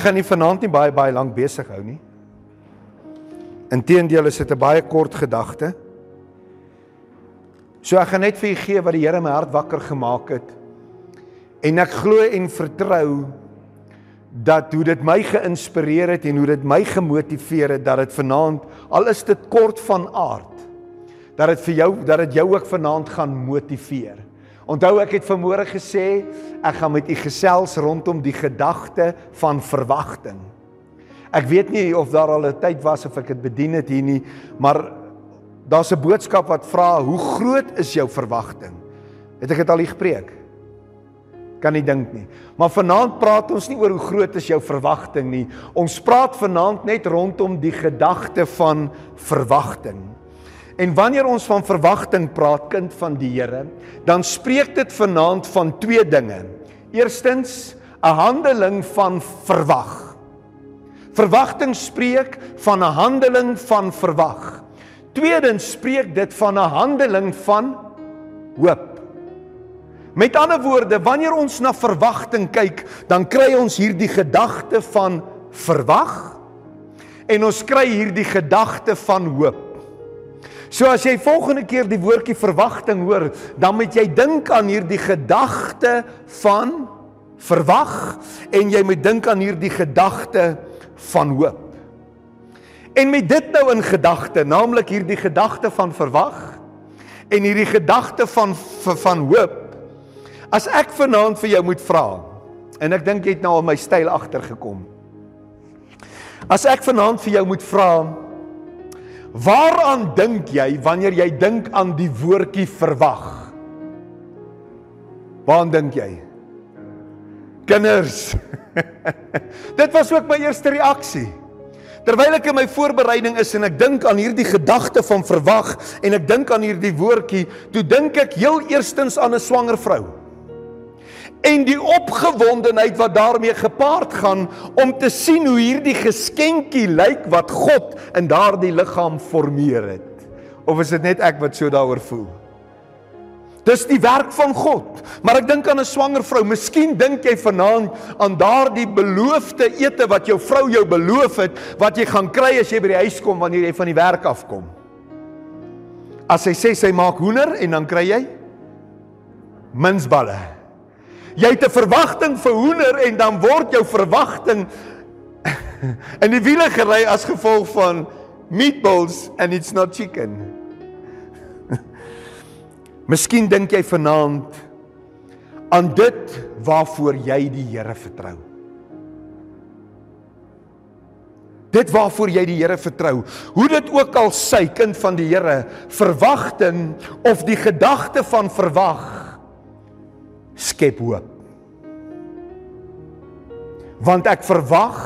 Ek gaan nie vanaand nie baie baie lank besig hou nie. Inteendeel is dit 'n baie kort gedagte. So ek gaan net vir u gee wat die Here my hart wakker gemaak het. En ek glo en vertrou dat hoe dit my geïnspireer het en hoe dit my gemotiveer het dat dit vanaand al is dit kort van aard dat dit vir jou dat dit jou ook vanaand gaan motiveer. Onthou ek het vanmôre gesê ek gaan met u gesels rondom die gedagte van verwagting. Ek weet nie of daar al 'n tyd was of ek dit bedien het hier nie, maar daar's 'n boodskap wat vra hoe groot is jou verwagting? Het ek dit al hier gepreek? Kan nie dink nie. Maar vanaand praat ons nie oor hoe groot is jou verwagting nie. Ons praat vanaand net rondom die gedagte van verwagting. En wanneer ons van verwagting praat, kind van die Here, dan spreek dit vanaand van twee dinge. Eerstens, 'n handeling van verwag. Verwagting spreek van 'n handeling van verwag. Tweedens spreek dit van 'n handeling van hoop. Met ander woorde, wanneer ons na verwagting kyk, dan kry ons hierdie gedagte van verwag en ons kry hierdie gedagte van hoop. So as jy volgende keer die woordjie verwagting hoor, dan moet jy dink aan hierdie gedagte van verwag en jy moet dink aan hierdie gedagte van hoop. En met dit nou in gedagte, naamlik hierdie gedagte van verwag en hierdie gedagte van van hoop, As ek vanaand vir jou moet vra en ek dink jy het nou al my styl agtergekom. As ek vanaand vir jou moet vra waaraan dink jy wanneer jy dink aan die woordjie verwag? Waaraan dink jy? Kinders. Dit was ook my eerste reaksie. Terwyl ek in my voorbereiding is en ek dink aan hierdie gedagte van verwag en ek dink aan hierdie woordjie, toe dink ek heel eerstens aan 'n swanger vrou en die opgewondenheid wat daarmee gepaard gaan om te sien hoe hierdie geskenkie lyk wat God in daardie liggaam formeer het. Of is dit net ek wat so daaroor voel? Dis die werk van God. Maar ek dink aan 'n swanger vrou. Miskien dink jy vanaand aan daardie beloofde ete wat jou vrou jou beloof het wat jy gaan kry as jy by die huis kom wanneer jy van die werk afkom. As sy sê sy maak hoender en dan kry jy minsballe. Jy het 'n verwagting vir hoender en dan word jou verwagting in die wiele gery as gevolg van meatballs and it's not chicken. Miskien dink jy vanaand aan dit waarvoor jy die Here vertrou. Dit waarvoor jy die Here vertrou. Hoe dit ook al sy kind van die Here verwagting of die gedagte van verwag skep hoop. Want ek verwag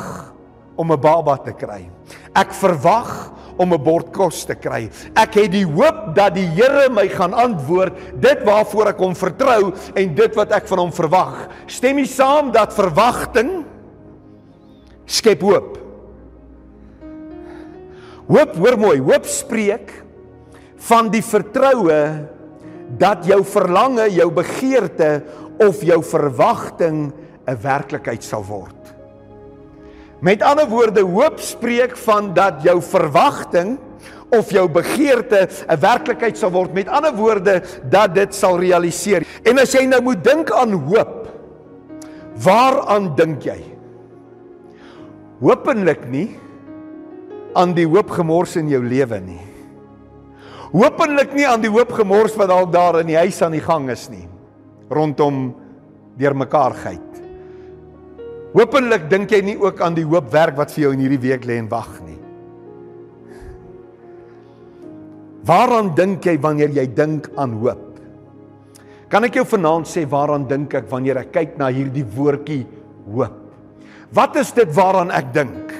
om 'n baba te kry. Ek verwag om 'n bord kos te kry. Ek het die hoop dat die Here my gaan antwoord dit waarvoor ek hom vertrou en dit wat ek van hom verwag. Stem jy saam dat verwagting skep hoop? Hoop, hoor mooi, hoop spreek van die vertroue dat jou verlange, jou begeerte of jou verwagting 'n werklikheid sal word. Met ander woorde, hoop spreek van dat jou verwagting of jou begeerte 'n werklikheid sal word. Met ander woorde, dat dit sal realiseer. En as jy nou moet dink aan hoop, waaraan dink jy? Hoopelik nie aan die hoop gemors in jou lewe nie. Hoopelik nie aan die hoop gemors wat dalk daar in die huis aan die gang is nie rondom deurmekaarheid. Hoopelik dink jy nie ook aan die hoop werk wat vir jou in hierdie week lê en wag nie. Waaraan dink jy wanneer jy dink aan hoop? Kan ek jou vanaand sê waaraan dink ek wanneer ek kyk na hierdie woordjie hoop? Wat is dit waaraan ek dink?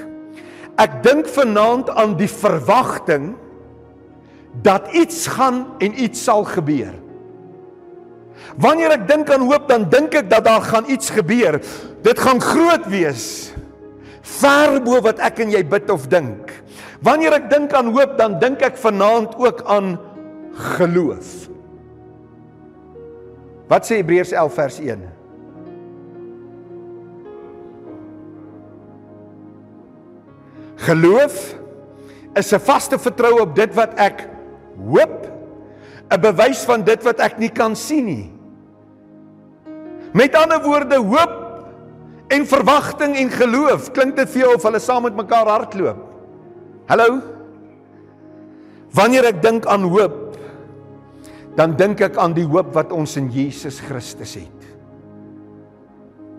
Ek dink vanaand aan die verwagting dat iets gaan en iets sal gebeur. Wanneer ek dink aan hoop, dan dink ek dat daar gaan iets gebeur. Dit gaan groot wees. Ver bo wat ek en jy bid of dink. Wanneer ek dink aan hoop, dan dink ek vanaand ook aan geloof. Wat sê Hebreërs 11 vers 1? Geloof is 'n vaste vertroue op dit wat ek hoop, 'n bewys van dit wat ek nie kan sien nie. Met ander woorde, hoop en verwagting en geloof, klink dit vir jou of hulle saam met mekaar hardloop? Hallo? Wanneer ek dink aan hoop, dan dink ek aan die hoop wat ons in Jesus Christus het.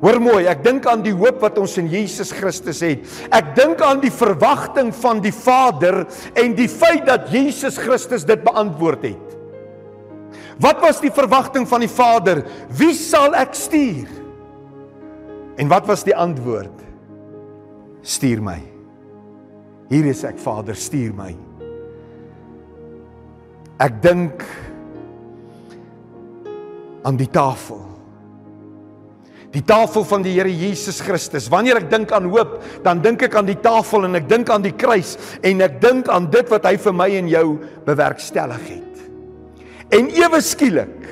Hoor mooi, ek dink aan die hoop wat ons in Jesus Christus het. Ek dink aan die verwagting van die Vader en die feit dat Jesus Christus dit beantwoord het. Wat was die verwagting van die Vader? Wie sal ek stuur? En wat was die antwoord? Stuur my. Hier is ek, Vader, stuur my. Ek dink aan die tafel. Die tafel van die Here Jesus Christus. Wanneer ek dink aan hoop, dan dink ek aan die tafel en ek dink aan die kruis en ek dink aan dit wat hy vir my en jou bewerkstellig het. En ewe skielik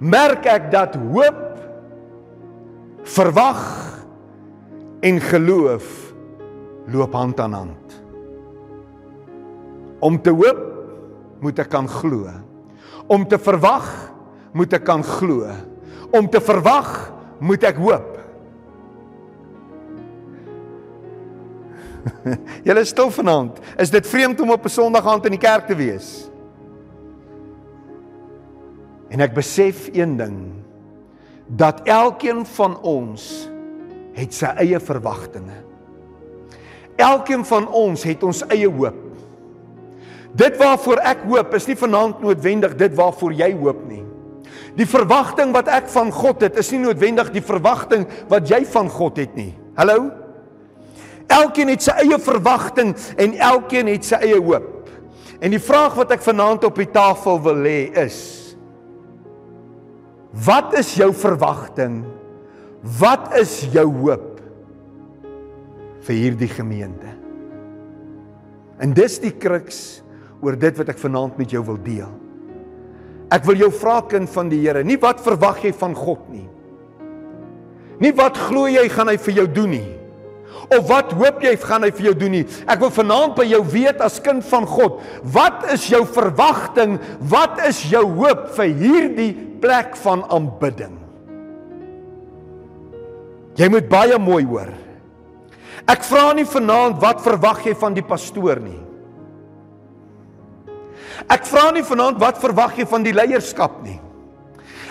merk ek dat hoop verwag en geloof loop hand aan hand. Om te hoop moet ek kan glo. Om te verwag moet ek kan glo. Om te verwag moet ek hoop. Julle is stil vanaand. Is dit vreemd om op 'n Sondag aand in die kerk te wees? En ek besef een ding dat elkeen van ons het sy eie verwagtinge. Elkeen van ons het ons eie hoop. Dit waarvoor ek hoop is nie vanaand noodwendig dit waarvoor jy hoop nie. Die verwagting wat ek van God het, is nie noodwendig die verwagting wat jy van God het nie. Hallo? Elkeen het sy eie verwagting en elkeen het sy eie hoop. En die vraag wat ek vanaand op die tafel wil lê is: Wat is jou verwagting? Wat is jou hoop vir hierdie gemeente? En dis die kruks oor dit wat ek vanaand met jou wil deel. Ek wil jou vra kind van die Here, nie wat verwag jy van God nie. Nie wat glo jy gaan hy vir jou doen nie. Of wat hoop jy gaan hy vir jou doen nie. Ek wil vanaand by jou weet as kind van God, wat is jou verwagting? Wat is jou hoop vir hierdie plek van aanbidding? Jy moet baie mooi hoor. Ek vra nie vanaand wat verwag jy van die pastoor nie. Ek vra nie vanaand wat verwag jy van die leierskap nie.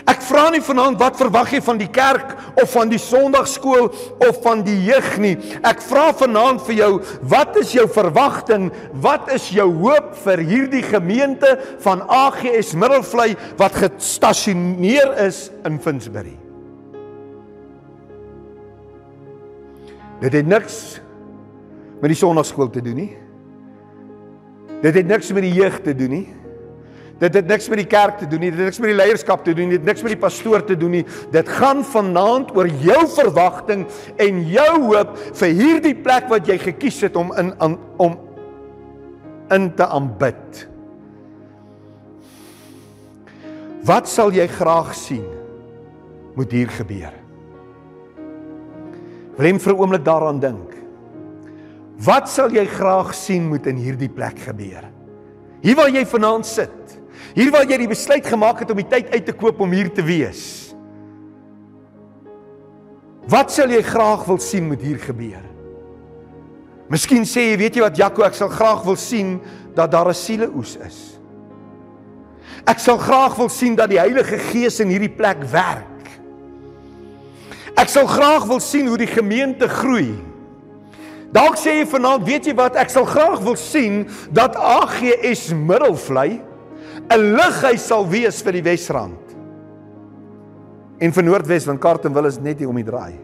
Ek vra nie vanaand wat verwag jy van die kerk of van die Sondagskool of van die jeug nie. Ek vra vanaand vir jou, wat is jou verwagting? Wat is jou hoop vir hierdie gemeente van AGS Middelvlei wat gestasioneer is in Finsbury? Dit het niks met die Sondagskool te doen nie. Dit het niks met die jeug te doen nie. Dit het niks met die kerk te doen nie. Dit het niks met die leierskap te doen nie. Dit het niks met die pastoor te doen nie. Dit gaan vanaand oor jou verwagting en jou hoop vir hierdie plek wat jy gekies het om in aan om in te aanbid. Wat sal jy graag sien moet hier gebeur? Wil jy vir 'n oomblik daaraan dink? Wat sal jy graag sien moet in hierdie plek gebeur? Hier waar jy vanaand sit. Hier waar jy die besluit gemaak het om die tyd uit te koop om hier te wees. Wat sal jy graag wil sien moet hier gebeur? Miskien sê jy, weet jy wat Jaco, ek sal graag wil sien dat daar 'n sieleoes is. Ek sal graag wil sien dat die Heilige Gees in hierdie plek werk. Ek sal graag wil sien hoe die gemeente groei. Dalk sê jy vanaand, weet jy wat, ek sal graag wil sien dat AGS Middelvlei 'n lighuis sal wees vir die Wesrand. En vir Noordwes want Kartenwil is net hier om die draai.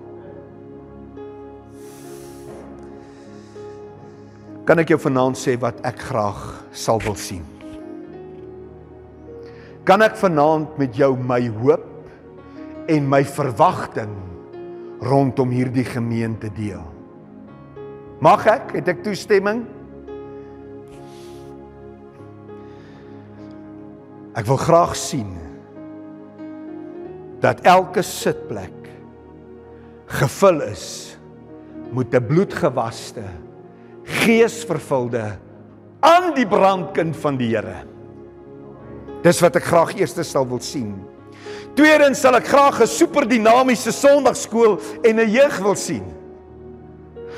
Kan ek jou vanaand sê wat ek graag sal wil sien? Kan ek vanaand met jou my hoop en my verwagting rondom hierdie gemeente deel? Mag ek? Het ek toestemming? Ek wil graag sien dat elke sitplek gevul is met 'n bloedgewaste, geesvervulde aan die brandkind van die Here. Dis wat ek graag eers sal wil sien. Tweedens sal ek graag 'n superdinamiese Sondagskool en 'n jeug wil sien.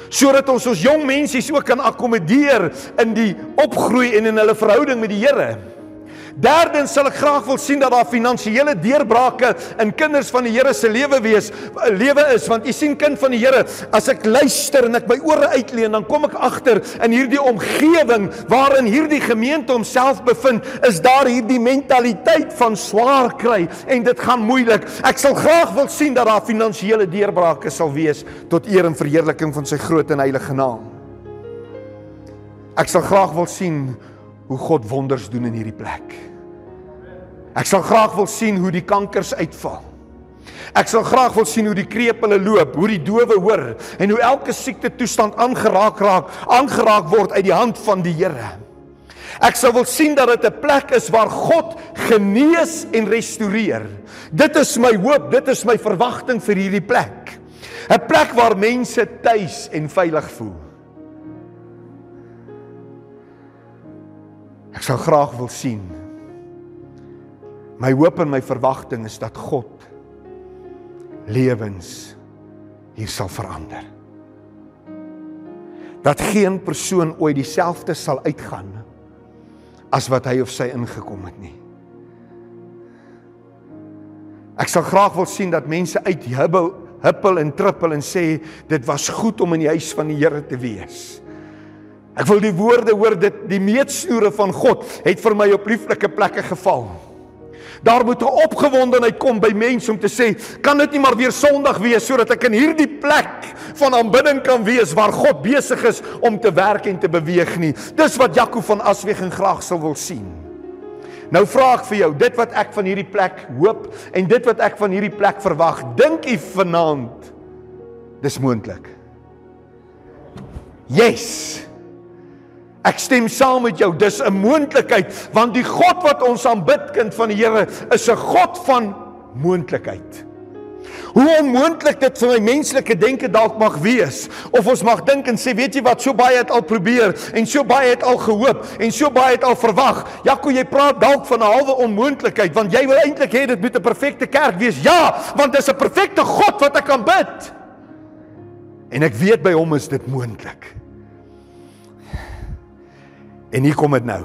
Sodat ons ons jong mensies ook kan akkommodeer in die opgroei en in hulle verhouding met die Here. Derdens sal ek graag wil sien dat daar finansiële deurbrake in kinders van die Here se lewe wees, lewe is want u sien kind van die Here, as ek luister en ek my ore uitleen, dan kom ek agter in hierdie omgewing waarin hierdie gemeente homself bevind, is daar hierdie mentaliteit van swaar kry en dit gaan moeilik. Ek sal graag wil sien dat daar finansiële deurbrake sal wees tot eer en verheerliking van sy groot en heilige naam. Ek sal graag wil sien hoe God wonders doen in hierdie plek. Ek sal graag wil sien hoe die kankers uitval. Ek sal graag wil sien hoe die krepele loop, hoe die dowe hoor en hoe elke siekte toestand aangeraak raak, aangeraak word uit die hand van die Here. Ek sal wil sien dat dit 'n plek is waar God genees en restoreer. Dit is my hoop, dit is my verwagting vir hierdie plek. 'n Plek waar mense tuis en veilig voel. Ek sal graag wil sien. My hoop en my verwagting is dat God lewens hier sal verander. Dat geen persoon ooit dieselfde sal uitgaan as wat hy of sy ingekom het nie. Ek sal graag wil sien dat mense uithubbel, huppel en trippel en sê dit was goed om in die huis van die Here te wees. Ek wil die woorde hoor dit die meetsnoere van God het vir my op lieflike plekke geval. Daar moet 'n opgewondenheid kom by mense om te sê, kan dit nie maar weer Sondag wees sodat ek in hierdie plek van aanbidding kan wees waar God besig is om te werk en te beweeg nie. Dis wat Jaco van Aswegen graag sou wil sien. Nou vra ek vir jou, dit wat ek van hierdie plek hoop en dit wat ek van hierdie plek verwag, dink u vanaand dis moontlik? Yes. Ek stem saam met jou. Dis 'n moontlikheid want die God wat ons aanbid, kind van die Here, is 'n God van moontlikheid. Hoe onmoontlik dit vir my menslike denke dalk mag wees of ons mag dink en sê weet jy wat so baie het al probeer en so baie het al gehoop en so baie het al verwag. Jaco, jy praat dalk van 'n halwe onmoontlikheid want jy wil eintlik hê dit moet 'n perfekte kerk wees. Ja, want dis 'n perfekte God wat ek kan bid. En ek weet by hom is dit moontlik. En hier kom dit nou.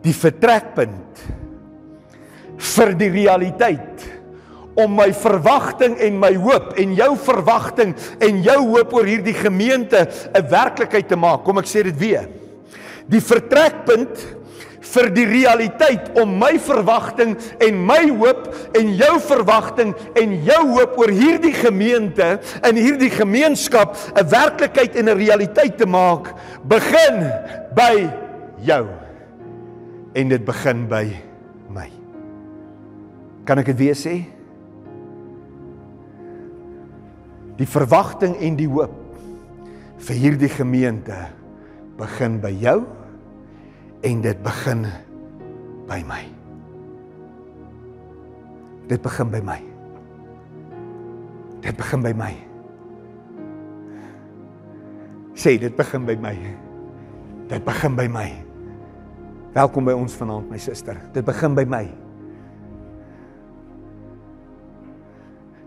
Die vertrekpunt vir die realiteit om my verwagting en my hoop en jou verwagting en jou hoop oor hierdie gemeente 'n werklikheid te maak. Kom ek sê dit weer. Die vertrekpunt vir die realiteit om my verwagting en my hoop en jou verwagting en jou hoop oor hierdie gemeente in hierdie gemeenskap 'n werklikheid en 'n realiteit te maak begin by jou. En dit begin by my. Kan ek dit weer sê? Die verwagting en die hoop vir hierdie gemeente begin by jou en dit begin by my. Dit begin by my. Dit begin by my. Sê dit begin by my. Dit begin by my. Welkom by ons vanaand my suster. Dit begin by my.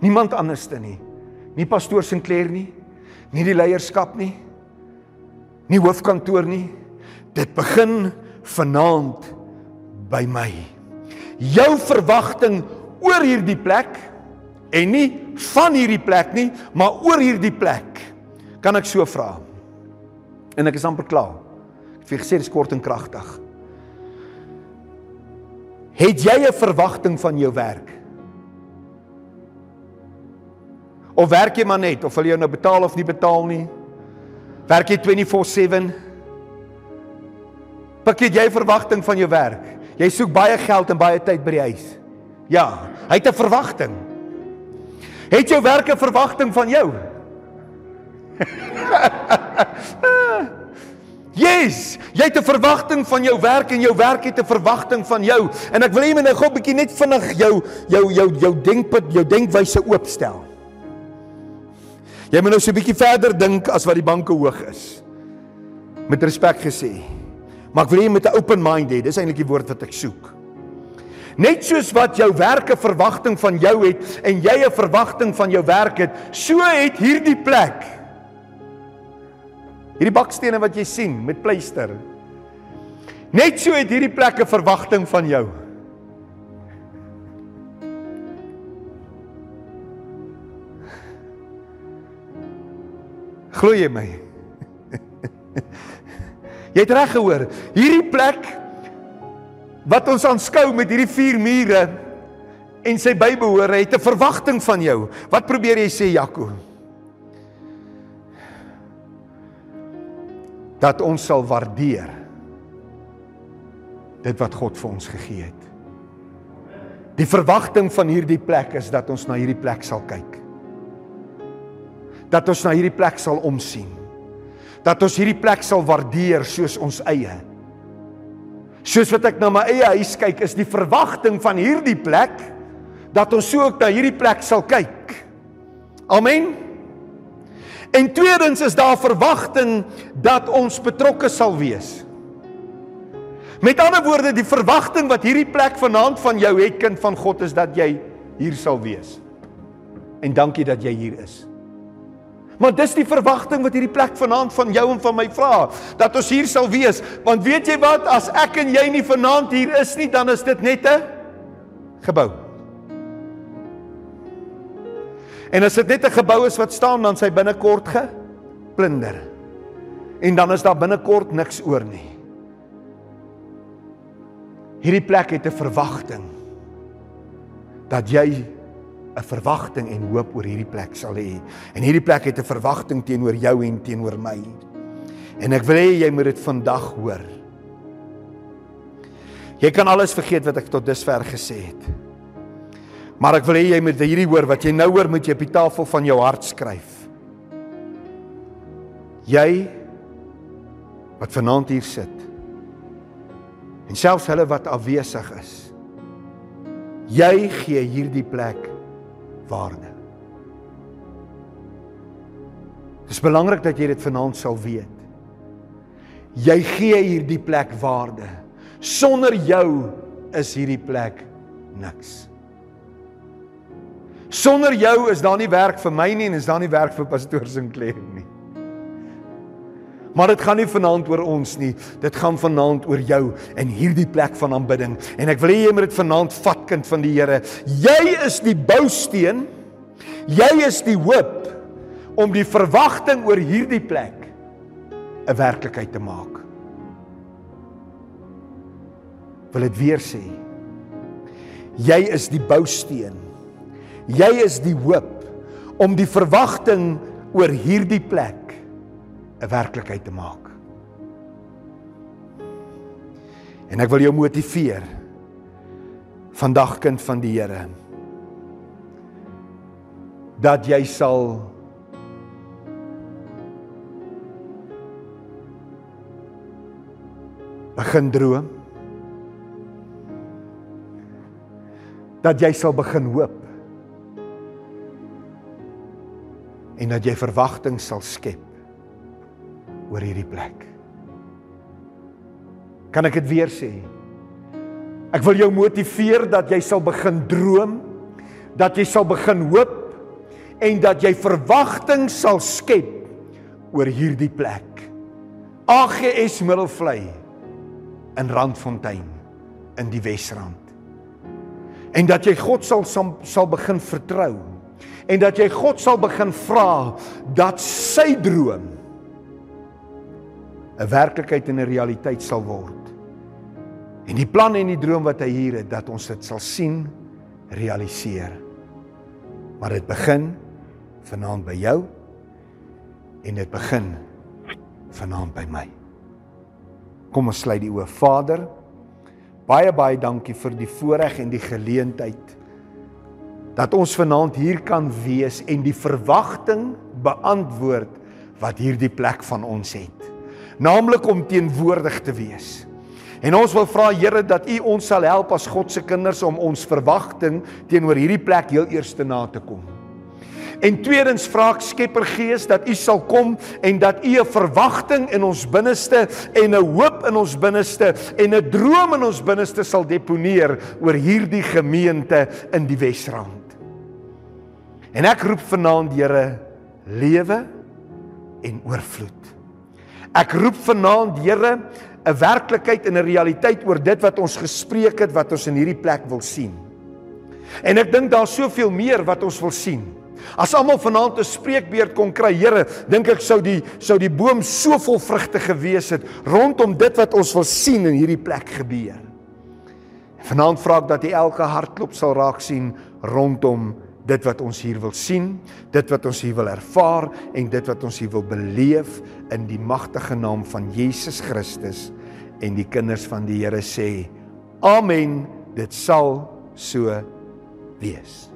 Niemand anderste nie. Nie pastoor Sinclair nie. Nie die leierskap nie. Nie hoofkantoor nie. Dit begin vanaand by my. Jou verwagting oor hierdie plek en nie van hierdie plek nie, maar oor hierdie plek. Kan ek so vra? En ek is amper klaar. Ek het vir gesê dis kort en kragtig. Het jy 'n verwagting van jou werk? Of werk jy maar net of wil jy nou betaal of nie betaal nie? Werk jy 24/7? Pik jy verwagting van jou werk? Jy soek baie geld en baie tyd by die huis. Ja, hy het 'n verwagting. Het jou werk 'n verwagting van jou? Yes, jy het 'n verwagting van jou werk en jou werk het 'n verwagting van jou. En ek wil hê moet nou gou 'n bietjie net vinnig jou jou jou jou denkpad, jou denkwyse oopstel. Jy moet nou so 'n bietjie verder dink as wat die banke hoog is. Met respek gesê. Maar ek wil jy met 'n open mind hê. Dis eintlik die woord wat ek soek. Net soos wat jou werk 'n verwagting van jou het en jy 'n verwagting van jou werk het, so het hierdie plek hierdie bakstene wat jy sien met pleister. Net so het hierdie plek 'n verwagting van jou. Glo jy my? jy het reg gehoor. Hierdie plek wat ons aanskou met hierdie vier mure en sy bybehore het 'n verwagting van jou. Wat probeer jy sê Jaco? Dat ons sal waardeer dit wat God vir ons gegee het. Die verwagting van hierdie plek is dat ons na hierdie plek sal kyk dat ons na hierdie plek sal omsien. Dat ons hierdie plek sal waardeer soos ons eie. Soos wat ek na my eie huis kyk, is die verwagting van hierdie plek dat ons so ook na hierdie plek sal kyk. Amen. En tweedens is daar verwagting dat ons betrokke sal wees. Met ander woorde, die verwagting wat hierdie plek vanaand van jou het kind van God is dat jy hier sal wees. En dankie dat jy hier is. Maar dis die verwagting wat hierdie plek vanaand van jou en van my vra, dat ons hier sal wees. Want weet jy wat, as ek en jy nie vanaand hier is nie, dan is dit net 'n gebou. En as dit net 'n gebou is wat staan, dan sy binnekort geplunder. En dan is daar binnekort niks oor nie. Hierdie plek het 'n verwagting dat jy 'n verwagting en hoop oor hierdie plek sal hê. En hierdie plek het 'n verwagting teenoor jou en teenoor my. En ek wil hê jy moet dit vandag hoor. Jy kan alles vergeet wat ek tot dusver gesê het. Maar ek wil hê jy moet hierdie hoor wat jy nou hoor moet jy op die tafel van jou hart skryf. Jy wat vanaand hier sit. En selfs hulle wat afwesig is. Jy gee hierdie plek waarde. Dit is belangrik dat jy dit vanaand sal weet. Jy gee hierdie plek waarde. Sonder jou is hierdie plek niks. Sonder jou is daar nie werk vir my nie en is daar nie werk vir pastoor Sinclair nie. Maar dit gaan nie vanaand oor ons nie. Dit gaan vanaand oor jou en hierdie plek van aanbidding. En ek wil hê jy moet dit vanaand vat kind van die Here. Jy is die bousteen. Jy is die hoop om die verwagting oor hierdie plek 'n werklikheid te maak. Wil dit weer sê. Jy is die bousteen. Jy is die hoop om die verwagting oor hierdie plek 'n werklikheid te maak. En ek wil jou motiveer. Vandag kind van die Here dat jy sal begin droom. Dat jy sal begin hoop. En dat jy verwagting sal skep oor hierdie plek. Kan ek dit weer sê? Ek wil jou motiveer dat jy sal begin droom, dat jy sal begin hoop en dat jy verwagting sal skep oor hierdie plek. AGS Middelvlei in Randfontein in die Wesrand. En dat jy God sal sal begin vertrou en dat jy God sal begin vra dat sy droom 'n werklikheid en 'n realiteit sal word. En die plan en die droom wat hy hier het dat ons dit sal sien realiseer. Maar dit begin vanaand by jou en dit begin vanaand by my. Kom ons sluit die oë. Vader, baie baie dankie vir die voorreg en die geleentheid dat ons vanaand hier kan wees en die verwagting beantwoord wat hierdie plek van ons het naamlik om teenwoordig te wees. En ons wil vra Here dat U ons sal help as God se kinders om ons verwagting teenoor hierdie plek heel eers te na te kom. En tweedens vra ek Skepper Gees dat U sal kom en dat U 'n verwagting in ons binneste en 'n hoop in ons binneste en 'n droom in ons binneste sal deponeer oor hierdie gemeente in die Wesrand. En ek roep vanaand Here lewe en oorvloed. Ek roep vanaand Here 'n werklikheid en 'n realiteit oor dit wat ons gespreek het wat ons in hierdie plek wil sien. En ek dink daar's soveel meer wat ons wil sien. As almal vanaand 'n spreekbeurt kon kry, Here, dink ek sou die sou die boom so vol vrugte gewees het rondom dit wat ons wil sien in hierdie plek gebeur. Vanaand vra ek dat U elke hartklop sal raak sien rondom dit wat ons hier wil sien, dit wat ons hier wil ervaar en dit wat ons hier wil beleef in die magtige naam van Jesus Christus. En die kinders van die Here sê amen. Dit sal so wees